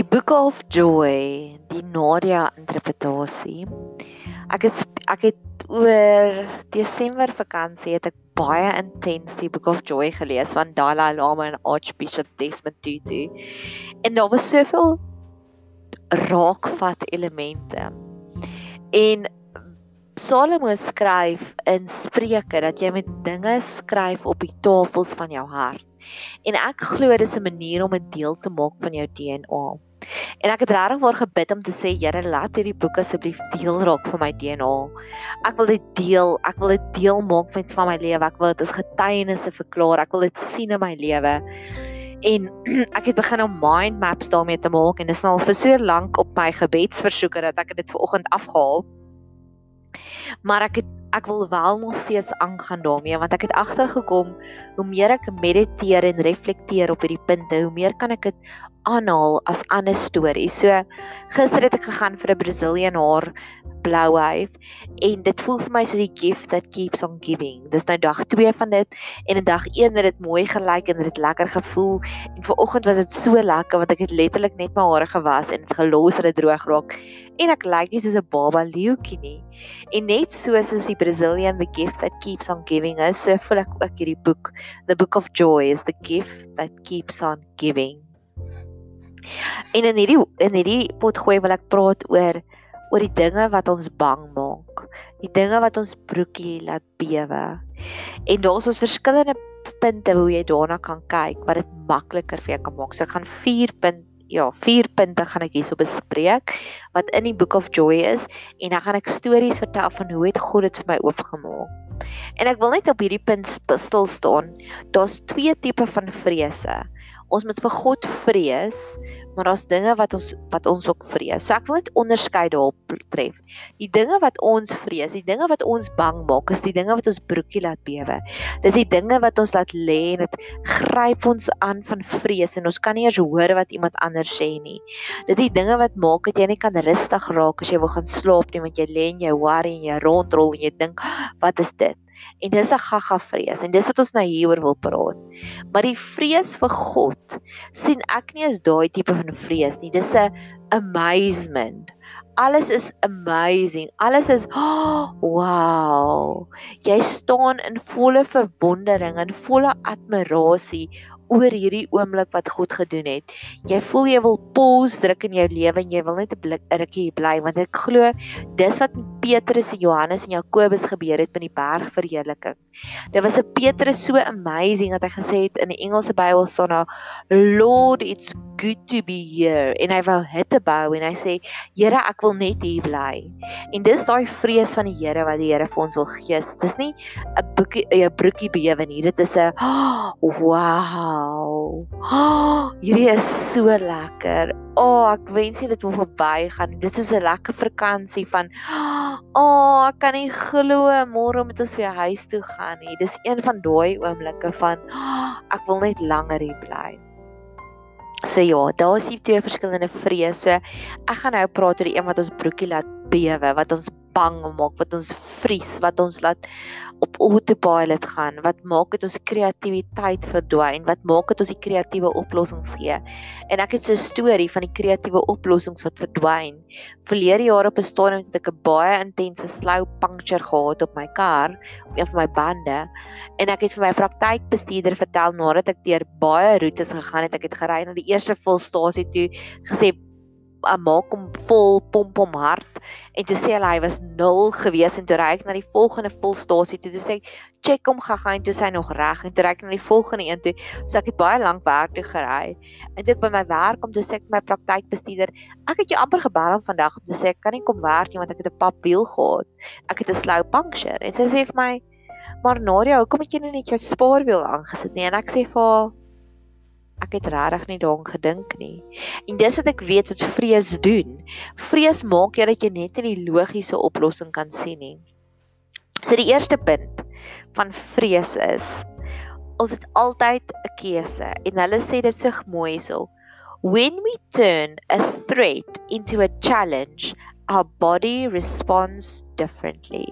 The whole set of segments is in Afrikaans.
Die Book of Joy, die Nadia interpretasie. Ek het ek het oor Desember vakansie het ek baie intens die Book of Joy gelees van Dalai Lama en Archbishop Desmond Tutu. En daar was soveel raakvat elemente. En Salomo skryf in Spreuke dat jy met dinge skryf op die tafels van jou hart. En ek glo dis 'n manier om 'n deel te maak van jou DNA. En ek het regtig waar gebid om te sê Here, laat hierdie boek asseblief deel raak van my DNA. Ek wil dit deel, ek wil dit deel maak met van my lewe. Ek wil dit as getuienisse verklaar. Ek wil dit sien in my lewe. En ek het begin om mind maps daarmee te maak en dit is nou al vir so lank op my gebedsversoeke dat ek dit ver oggend afgehaal. Maar ek het ek wil wel nog steeds aangaan daarmee want ek het agtergekom hoe meer ek mediteer en reflekteer op hierdie punte, hoe meer kan ek dit aanhaal as ander stories. So gister het ek gegaan vir 'n Brazilian haar blou hyf en dit voel vir my soos die gift that keeps on giving. Dis nou dag 2 van dit en in dag 1 het dit mooi gelyk en dit lekker gevoel en vanoggend was dit so lekker want ek het letterlik net my hare gewas en dit gelos dat dit droog raak en ek lyk nie soos 'n baba leeuetjie nie. En net soos is die Brazilian the gift that keeps on giving us, so voel ek ook hierdie boek, The Book of Joy is the gift that keeps on giving. En in hierdie in hierdie potgooi wil ek praat oor oor die dinge wat ons bang maak. Die dinge wat ons broekie laat bewe. En daar's ons verskillende punte hoe jy daarna kan kyk wat dit makliker vir jou kan maak. So ek gaan 4 punt ja, 4 punte gaan ek hierso bespreek wat in die Book of Joy is en dan gaan ek stories vertel van hoe het God dit vir my oopgemaak. En ek wil net op hierdie punt stil staan. Daar's twee tipe van vrese. Ons moet vir God vrees, maar daar's dinge wat ons wat ons ook vrees. So ek wil net onderskei daarop tref. Die dinge wat ons vrees, die dinge wat ons bang maak, is die dinge wat ons broekie laat bewe. Dis die dinge wat ons laat lê en dit gryp ons aan van vrees en ons kan nie eers hoor wat iemand anders sê nie. Dis die dinge wat maak dat jy nie kan rustig raak as jy wil gaan slaap nie, want jy lê en jy worry en jy rondrol en jy dink, wat is dit? En dis 'n gaga vrees en dis wat ons nou hieroor wil praat. Maar die vrees vir God sien ek nie as daai tipe van vrees nie. Dis 'n amazement. Alles is amazing. Alles is oh, wow. Jy staan in volle verwondering en volle admirasie oor hierdie oomblik wat God gedoen het. Jy voel jy wil pause druk in jou lewe en jy wil net 'n rukkie bly want ek glo dis wat met Petrus en Johannes en Jakobus gebeur het by die berg verheerliking. Dit was 'n Petrus so amazing dat hy gesê het in die Engelse Bybel staan daar Lord it's good to be here en hy wou hitte bou en hy sê Here ek wil net hier bly. En dis daai vrees van die Here wat die Here vir ons wil gee. Dis nie 'n boekie 'n broekie bewe nie. Dit is 'n oh, wow. Oh, hierdie is so lekker. O, oh, ek wens dit wil verbygaan. Dit is so 'n lekker vakansie van O, oh, ek kan nie glo môre moet ons weer huis toe gaan nie. Dis een van daai oomblikke van oh, ek wil net langer hier bly. So ja, daar is twee verskillende vrese. Ek gaan nou praat oor die een wat ons broekie laat bewe, wat ons bang maak, wat ons vries, wat ons laat op autopilot gaan, wat maak dit ons kreatiwiteit verdwyn, wat maak dit ons die kreatiewe oplossings gee. En ek het so 'n storie van die kreatiewe oplossings wat verdwyn. Verlede jaar op 'n stadium het ek 'n baie intense slow puncture gehad op my kar, op een van my bande, en ek het vir my praktykbestuurder vertel nadat ek deur baie roetes gegaan het, ek het gery na die eerste volstasie toe, gesê maak hom vol pomp hom hard en toe sê hulle hy was 0 gewees. En toe ry ek na die volgende volstasie toe. Toe sê check hom gaga en toe sê hy nog reg. En toe ry ek na die volgende een toe. So ek het baie lank werk toe gery. En toe ek by my werk kom toe sê ek my praktykbestuurder ek het jou amper gebel om vandag om te sê ek kan nie kom werk nie want ek het 'n pap wiel gehad. Ek het 'n slow puncture. En sy sê vir my maar Nadia hoekom het jy net jou spaarwiel aangesit nie? En ek sê vir haar ek het regtig nie daaraan gedink nie. En dis wat ek weet wat vrees doen. Vrees maak jy dat jy net nie die logiese oplossing kan sien nie. So die eerste punt van vrees is ons het altyd 'n keuse en hulle sê dit so mooi so. When we turn a threat into a challenge, our body responds differently.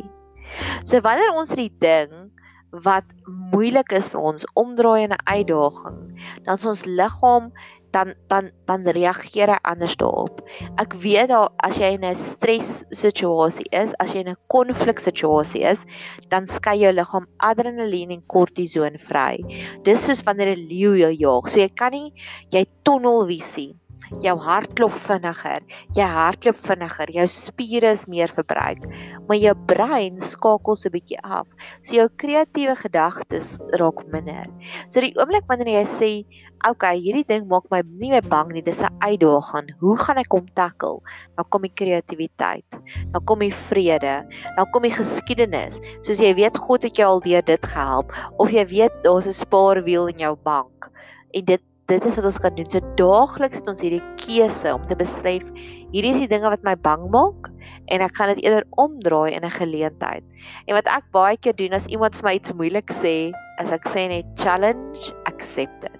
So wanneer ons die ding wat moeilik is vir ons omdraai in 'n uitdaging, dan is ons liggaam dan dan dan reageer hy anders daarop. Ek weet dat as jy in 'n stres situasie is, as jy in 'n konflik situasie is, dan skei jou liggaam adrenalien en kortison vry. Dis soos wanneer 'n leeu jou jaag. So jy kan nie jy tunnelvisie jou hart klop vinniger, jy hardloop vinniger, jou spiere is meer verbruik, maar jou brein skakel so 'n bietjie af. So jou kreatiewe gedagtes raak minder. So die oomblik wanneer jy sê, "Oké, okay, hierdie ding maak my nie meer bang nie, dis 'n uitdaging. Hoe gaan ek hom tackle?" Dan kom die kreatiwiteit. Dan kom die vrede. Dan kom die geskiedenis. Soos jy weet God het jou al deur dit gehelp of jy weet daar's 'n spaarwiel in jou bank en dit dit is wat ons kan doen. So daagliks het ons hierdie keuse om te besef hierdie is die dinge wat my bang maak en ek gaan dit eerder omdraai in 'n geleentheid. En wat ek baie keer doen as iemand vir my iets moeilik sê, as ek sê net challenge accepted.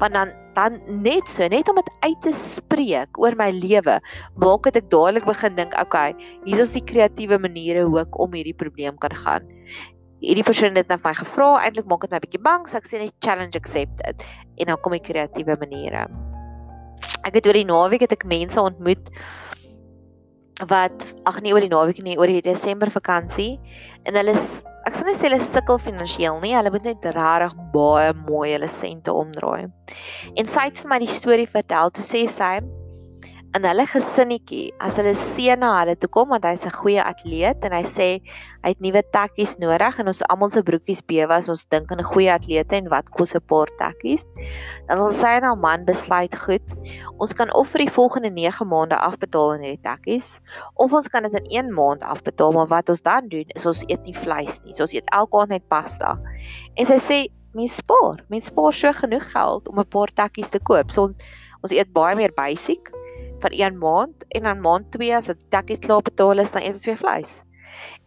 Want dan dan net so, net om dit uit te spreek oor my lewe, maak dit ek dadelik begin dink, okay, hier is die kreatiewe maniere hoe ek om hierdie probleem kan gaan hierdie persoon het net my gevra, eintlik maak dit my bietjie bang, so ek sê net challenge accepted en dan kom ek kreatiewe maniere. Ek het oor die naweek het ek mense ontmoet wat ag nee oor die naweek nie, oor die Desember vakansie en hulle ek sal net sê hulle sukkel finansiëel nie, hulle moet net regtig baie mooi hulle sente omdraai. En sy het vir my die storie vertel, toe sê sy in hulle gesinnetjie as hulle seun na hulle toe kom want hy's 'n goeie atleet en hy sê hy het nuwe tekkies nodig en ons almal se broekies bewe as ons dink aan 'n goeie atlete en wat kos 'n paar tekkies dan sal sy en haar man besluit goed ons kan of vir die volgende 9 maande afbetaal in hierdie tekkies of ons kan dit in 1 maand afbetaal maar wat ons dan doen is ons eet nie vleis nie so ons eet elke aand net pasta. En sy sê mens spaar mens spaar so genoeg geld om 'n paar tekkies te koop so ons ons eet baie meer basic vir 1 maand en dan maand 2 as dit tekkies klaar betaal is, dan eet ons weer vleis.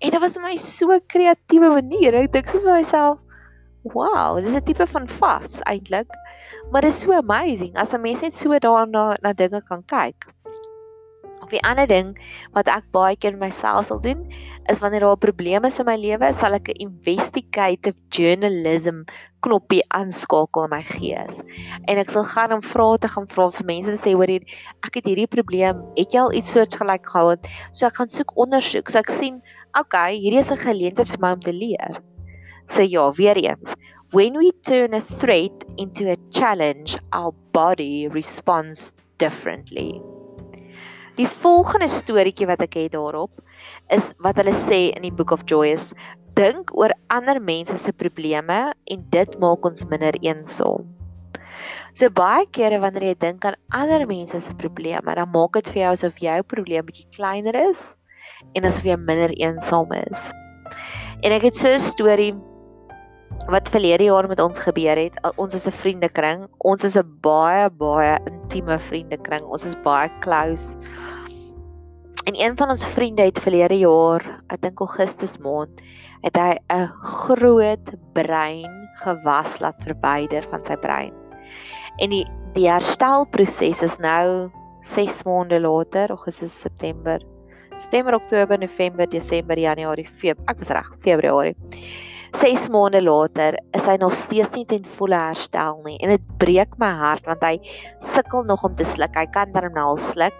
En dit was vir my so kreatiewe manier. Ek dink soos vir myself, "Wow, dis 'n tipe van vas eintlik." Maar dit is so amazing as 'n mens net so daarna na dinge kan kyk. Of die ander ding wat ek baie keer myself sal doen, is wanneer daar probleme is in my lewe, sal ek 'n investigative journalism knoppie aanskakel in my gees. En ek sal gaan om vrae te gaan vra vir mense en sê hoor hier, ek het hierdie probleem, het jy al iets soortgelyk gehad? So ek gaan soek ondersoek, so ek sien, okay, hierdie is 'n geleentheid vir my om te leer. So ja, weer eens. When we turn a threat into a challenge, our body responds differently. Die volgende storieetjie wat ek het daarop is wat hulle sê in die Book of Joyous: Dink oor ander mense se probleme en dit maak ons minder eensaam. So baie kere wanneer jy dink aan ander mense se probleme, dan maak dit vir jou asof jou probleem bietjie kleiner is en asof jy minder eensaam is. En ek het so 'n storie wat verlede jaar met ons gebeur het. Ons is 'n vriendekring. Ons is 'n baie baie intieme vriendekring. Ons is baie close. En een van ons vriende het verlede jaar, ek dink Augustus maand, het hy 'n groot brein gewas laat verwyder van sy brein. En die die herstelproses is nou 6 maande later, Augustus, September, September, Oktober, November, Desember, Januarie, Februarie. Ek was reg, Februarie. 6 maande later is hy nog steeds nie ten volle herstel nie en dit breek my hart want hy sukkel nog om te sluk. Hy kan darm nou sluk,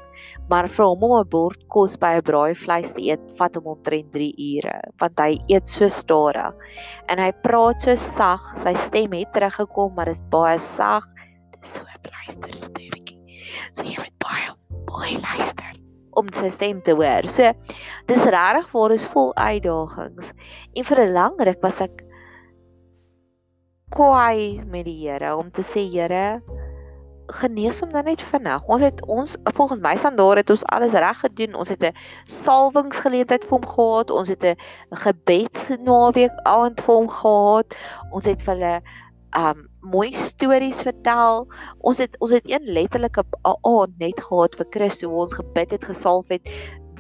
maar vir hom om 'n bord kos by 'n braaivleis te eet vat hom omtrent 3 ure want hy eet so stadig. En hy praat so sag, sy stem het teruggekom, maar is baie sag. Dit is so 'n blyster stemmetjie. So jy moet baie baie luister om sy stem te hoor. So dis regtig vir ons vol uitdagings. En vir 'n lang ruk was ek kwaai met die Here om te sê Here genees hom dan net vinnig. Ons het ons volgens my standaard het ons alles reg gedoen. Ons het 'n salwingsgeleentheid vir hom gehad. Ons het 'n gebedsnaweek aand vir hom gehad. Ons het vir hulle um mooi stories vertel. Ons het ons het een letterlike aand net gehad vir Christus hoe ons gebid het, gesalf het,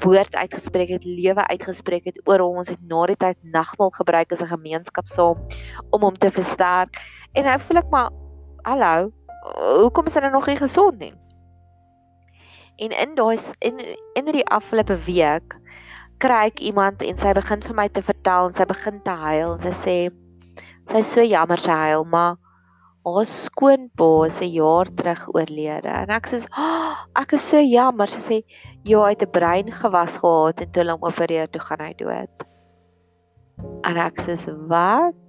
woord uitgespreek het, lewe uitgespreek het oor hom. Ons het na die tyd nagmaal gebruik as 'n gemeenskap saam om hom te versterk. En nou voel ek maar hallo, hoekom is nou nog nie gesond nie? En in daai in in die afgelope week kry ek iemand en sy begin vir my te vertel en sy begin te huil en sy sê sy is so jammer sy huil maar haar skoonpa 'n jaar terug oorlede. En ek sê, oh, "Ek is so jammer." Sy sê, "Ja, hy het 'n breingewas gehad en toe hulle hom opereer toe gaan hy dood." En ek sê, "Wat?"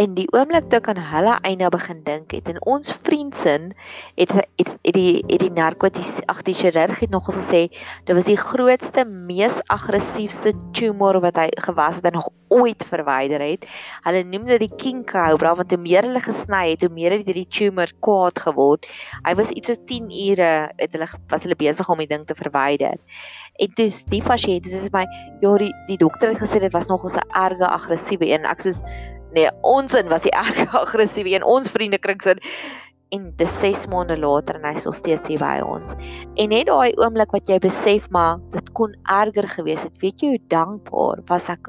En die oomblik toe kan hulle eina begin dink het en ons vriendsin het het, het die het die narkoties ag die chirurg het nog gesê dit was die grootste mees aggressiefste tumor wat hy gewas het en nog ooit verwyder het. Hulle noem dit die king cobra want hoe meer hulle gesny het, hoe meer het hierdie tumor kwaad geword. Hy was iets so 10 ure het hulle was hulle besig om die ding te verwyder. En dis die pasiënt dis is my ja die die dokter het gesê dit was nog 'n erge aggressiewe een. Ek sê Nee, ons in was die erg aggressief en ons vriende kring sin en dis 6 maande later en hy's nog steeds hier by ons. En net daai oomblik wat jy besef maar dit kon erger gewees het. Weet jy hoe dankbaar was ek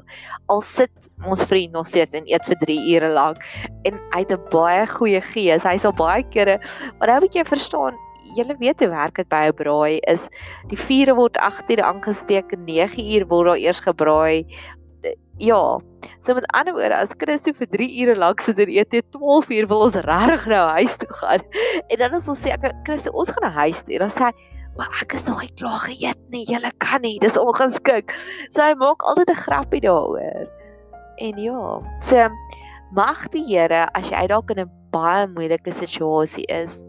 al sit ons vriend nog steeds en eet vir 3 ure lank en hy het 'n baie goeie gees. Hy's al baie kere maar nou moet jy verstaan Julle weet hoe werk dit by 'n braai is die vure word 8 uur aangesteek 9 uur word daar eers gebraai ja. So met ander woorde, as Christo vir 3 ure lank sit en eet, 12 uur wil ons regtig nou huis toe gaan. En dan as ons sê ek Christo, ons gaan na huis toe, dan sê hy, "Maar ek is nog nie klaar geëet nie. Jy kan nie. Dis ongeskik." So hy maak altyd 'n grappie daaroor. En ja, so mag die Here as jy dalk in 'n baie moeilike situasie is,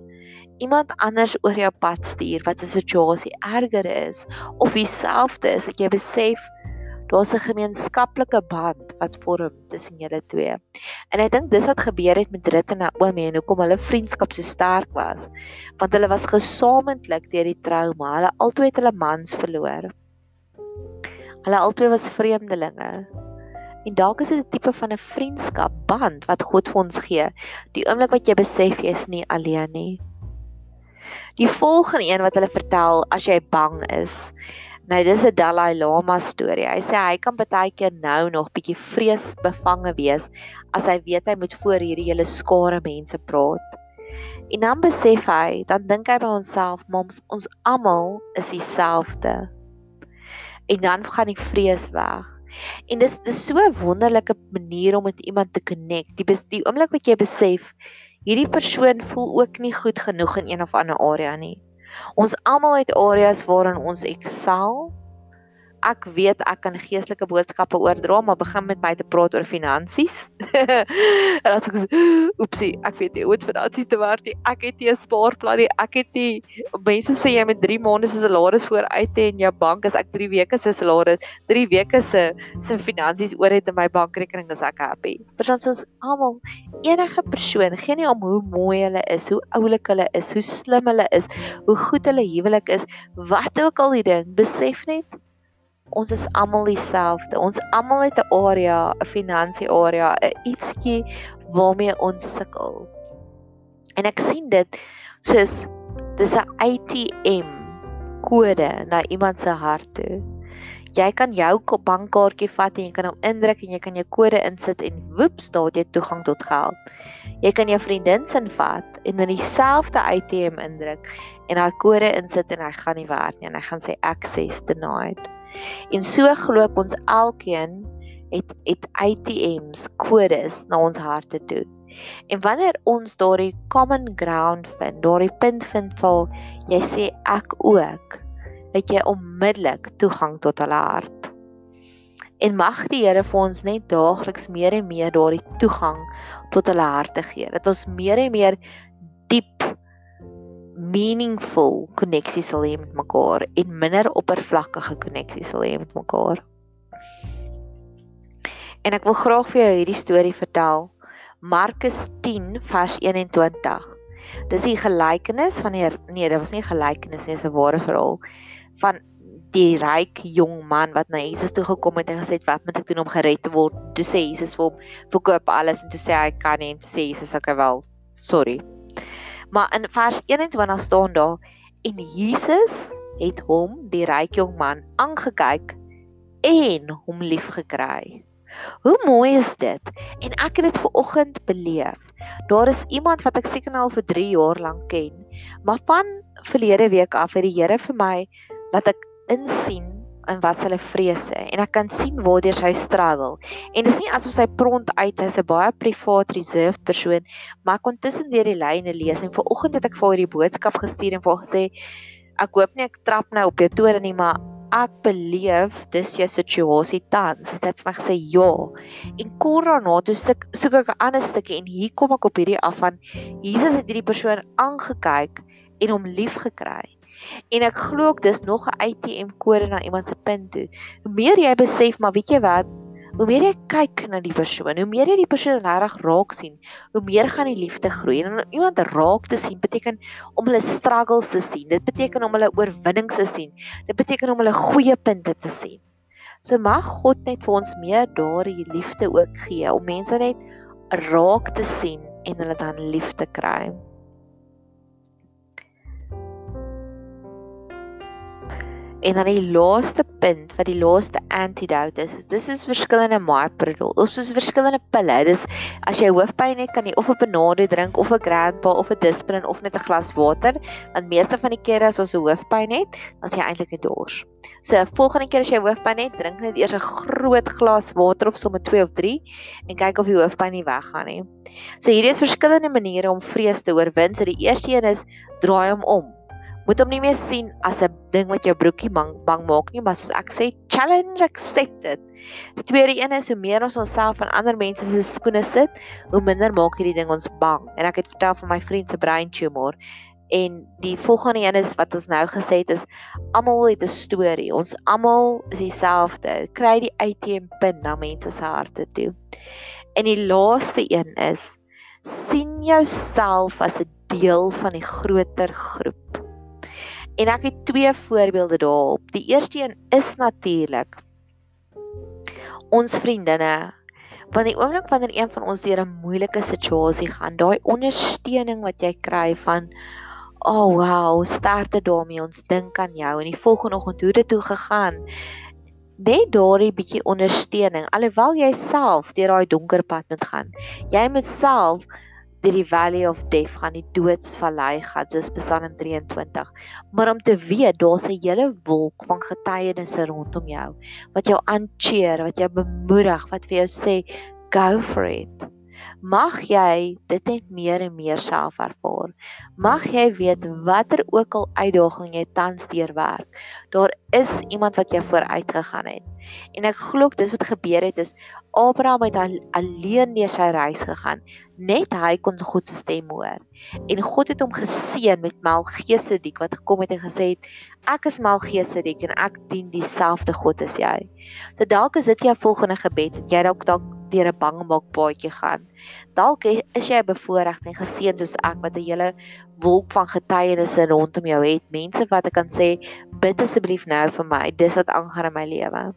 iemand anders oor jou pad stuur wat se situasie erger is of dieselfde is dat jy besef daar's 'n gemeenskaplike band wat vorm tussen julle twee. En ek dink dis wat gebeur het met Rit en Naomi en hoekom hulle vriendskap so sterk was. Want hulle was gesamentlik deur die trauma. Hulle albei het hulle mans verloor. Hulle albei was vreemdelinge. En dalk is dit 'n tipe van 'n vriendskap band wat God vir ons gee. Die oomblik wat jy besef jy is nie alleen nie. Die volgende een wat hulle vertel as jy bang is, Nou dis 'n Dalai Lama storie. Hy sê hy kan baie keer nou nog bietjie vreesbevange wees as hy weet hy moet voor hierdie hele skare mense praat. En dan besef hy, dan dink hy by homself, "Moms, ons almal is dieselfde." En dan gaan die vrees weg. En dis dis so 'n wonderlike manier om met iemand te connect. Die die oomblik wat jy besef hierdie persoon voel ook nie goed genoeg in een of ander area nie. Ons almal het areas waarin ons excel. Ek weet ek kan geestelike boodskappe oordra, maar begin met my te praat oor finansies. en dan sê ek, "Oepsie, ek weet nie hoe dit finansies te werk nie. Ek het nie 'n spaarplan nie. Ek het nie mense sê jy met 3 maande se salaris vooruit hê in jou bank as ek 3 weke se salaris, 3 weke se se finansies oor het in my bankrekening is ek happy." Verstaan ons almal enige persoon, geen nie om hoe mooi hulle is, hoe oulik hulle is, hoe slim hulle is, hoe goed hulle huwelik is, wat ook al die ding, besef net ons is almal dieselfde. Ons almal het 'n area, 'n finansie area, 'n ietsie waarmee ons sukkel. En ek sien dit soos dis 'n ATM kode na iemand se hart toe jy kan jou bankkaartjie vat en jy kan hom indruk en jy kan jou kode insit en woeps daar het jy toegang tot geld. Jy kan jou vriendin se vat en in dieselfde ATM indruk en haar kode insit en hy gaan nie werk nie en hy gaan sê access denied. En so gloop ons elkeen het het ATMs kodes na ons harte toe. En wanneer ons daardie common ground vind, daardie punt vind waar jy sê ek ook het jy onmiddellik toegang tot hulle hart. En mag die Here vir ons net daagliks meer en meer daardie toegang tot hulle harte gee. Dat ons meer en meer meaningful koneksies sal hê met mekaar en minder oppervlakkige koneksies sal hê met mekaar. En ek wil graag vir jou hierdie storie vertel. Markus 10 vers 21. Dis die gelykenis van die nee, dit was nie gelykenis nie, dis 'n ware verhaal van die ryk jong man wat na Jesus toe gekom het en gesê het wat moet ek doen om gered te word? Toe sê Jesus vir hom, "Verkoop alles." En toe sê hy, "Kan nie." En toe sê Jesus, "Oké wel, sorry." Maar in vers 21 staan daar en Jesus het hom, die ryk jong man, aangekyk en hom liefgekry. Hoe mooi is dit? En ek het dit ver oggend beleef. Daar is iemand wat ek seker nou al vir 3 jaar lank ken, maar van verlede week af het die Here vir my laat ek insien en wat hulle vrese en ek kan sien waar hy struggle. En dit is nie asof sy pront uit is 'n baie privaat reserved persoon, maar kon tussen deur die lyne lees en vanoggend het ek vir haar die boodskap gestuur en vir haar gesê ek hoop nie ek trap nou op jou tone nie, maar ek beleef dis jou situasie tans. Dit het my gesê ja. En korra na toe soek, soek ek 'n ander stukkie en hier kom ek op hierdie af van Jesus het hierdie persoon aangekyk en hom lief gekry. En ek glo ook dis nog 'n ATM kode na iemand se punt toe. Hoe meer jy besef, maar weet jy wat? Hoe meer jy kyk na die persoon, hoe meer jy die persoon regtig raak sien, hoe meer gaan die liefde groei. En om iemand raak te sien beteken om hulle struggles te sien. Dit beteken om hulle oorwinnings te sien. Dit beteken om hulle goeie punte te sien. So mag God net vir ons meer daardie liefde ook gee om mense net raak te sien en hulle dan lief te kry. En dan die laaste punt wat die laaste antidote is, dis is verskillende myprodol. Ons is verskillende pille. Dis as jy hoofpyn het, kan jy of 'n Benade drink of 'n Grandpa of 'n Disprin of net 'n glas water, want meeste van die kere as ons 'n hoofpyn het, dan is jy eintlik 'n dors. So, volgende keer as jy hoofpyn het, drink net eers 'n groot glas water of sommer 2 of 3 en kyk of die hoofpyn nie weggaan nie. So hierdie is verskillende maniere om vrees te oorwin. So die eerste een is draai hom om moet hom nie meer sien as 'n ding wat jou broekie bang, bang maak nie, maar soos ek sê, challenge accepted. Die tweede een is hoe meer ons onsself in ander mense se skoene sit, hoe minder maak hierdie ding ons bang. En ek het vertel van my vriend se brain tumor en die volgende een is wat ons nou gesê het is almal het 'n storie. Ons almal is dieselfde. Kry die ATM pin na mense se harte toe. En die laaste een is sien jouself as 'n deel van die groter groep. En ek het twee voorbeelde daarop. Die eerste een is natuurlik ons vriendinne. Want die oomblik wanneer een van ons deur 'n moeilike situasie gaan, daai ondersteuning wat jy kry van oh wow, sterkte daarmee, ons dink aan jou en die volgende oggend hoe dit toe gegaan. Net daardie bietjie ondersteuning alhoewel jy self deur daai donker pad moet gaan. Jy moet self deur die valley of death gaan die doodsvallei gaan soos Psalm 23 maar om te weet daar's 'n hele wolk van getuienisse rondom jou wat jou aancheer wat jou bemoedig wat vir jou sê go for it mag jy dit net meer en meer self ervaar. Mag jy weet watter ook al uitdaging jy tans deurwerk, daar is iemand wat jou vooruit gegaan het. En ek glo dis wat gebeur het is Abraham het alleen deur sy reis gegaan. Net hy kon God se stem hoor. En God het hom geseën met Melchisedek wat gekom het en gesê het ek is Melchisedek en ek dien dieselfde God as jy. So dalk is dit jou volgende gebed. Jy dalk dalk deur 'n bangmaak paadjie gaan. Dalk is jy bevoorreg en geseën soos ek wat 'n hele wolk van getuienisse rondom jou het. Mense wat ek kan sê, bid asseblief nou vir my. Dis wat aangaan in my lewe.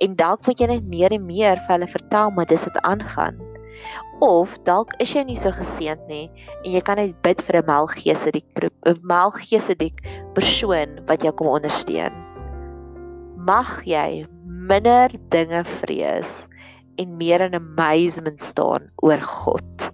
En dalk moet jy net meer en meer vir hulle vertel maar dis wat aangaan. Of dalk is jy nie so geseënd nie en jy kan net bid vir 'n melgeese die 'n melgeese die persoon wat jou kom ondersteun. Mag jy minder dinge vrees en meer in amazement staan oor God.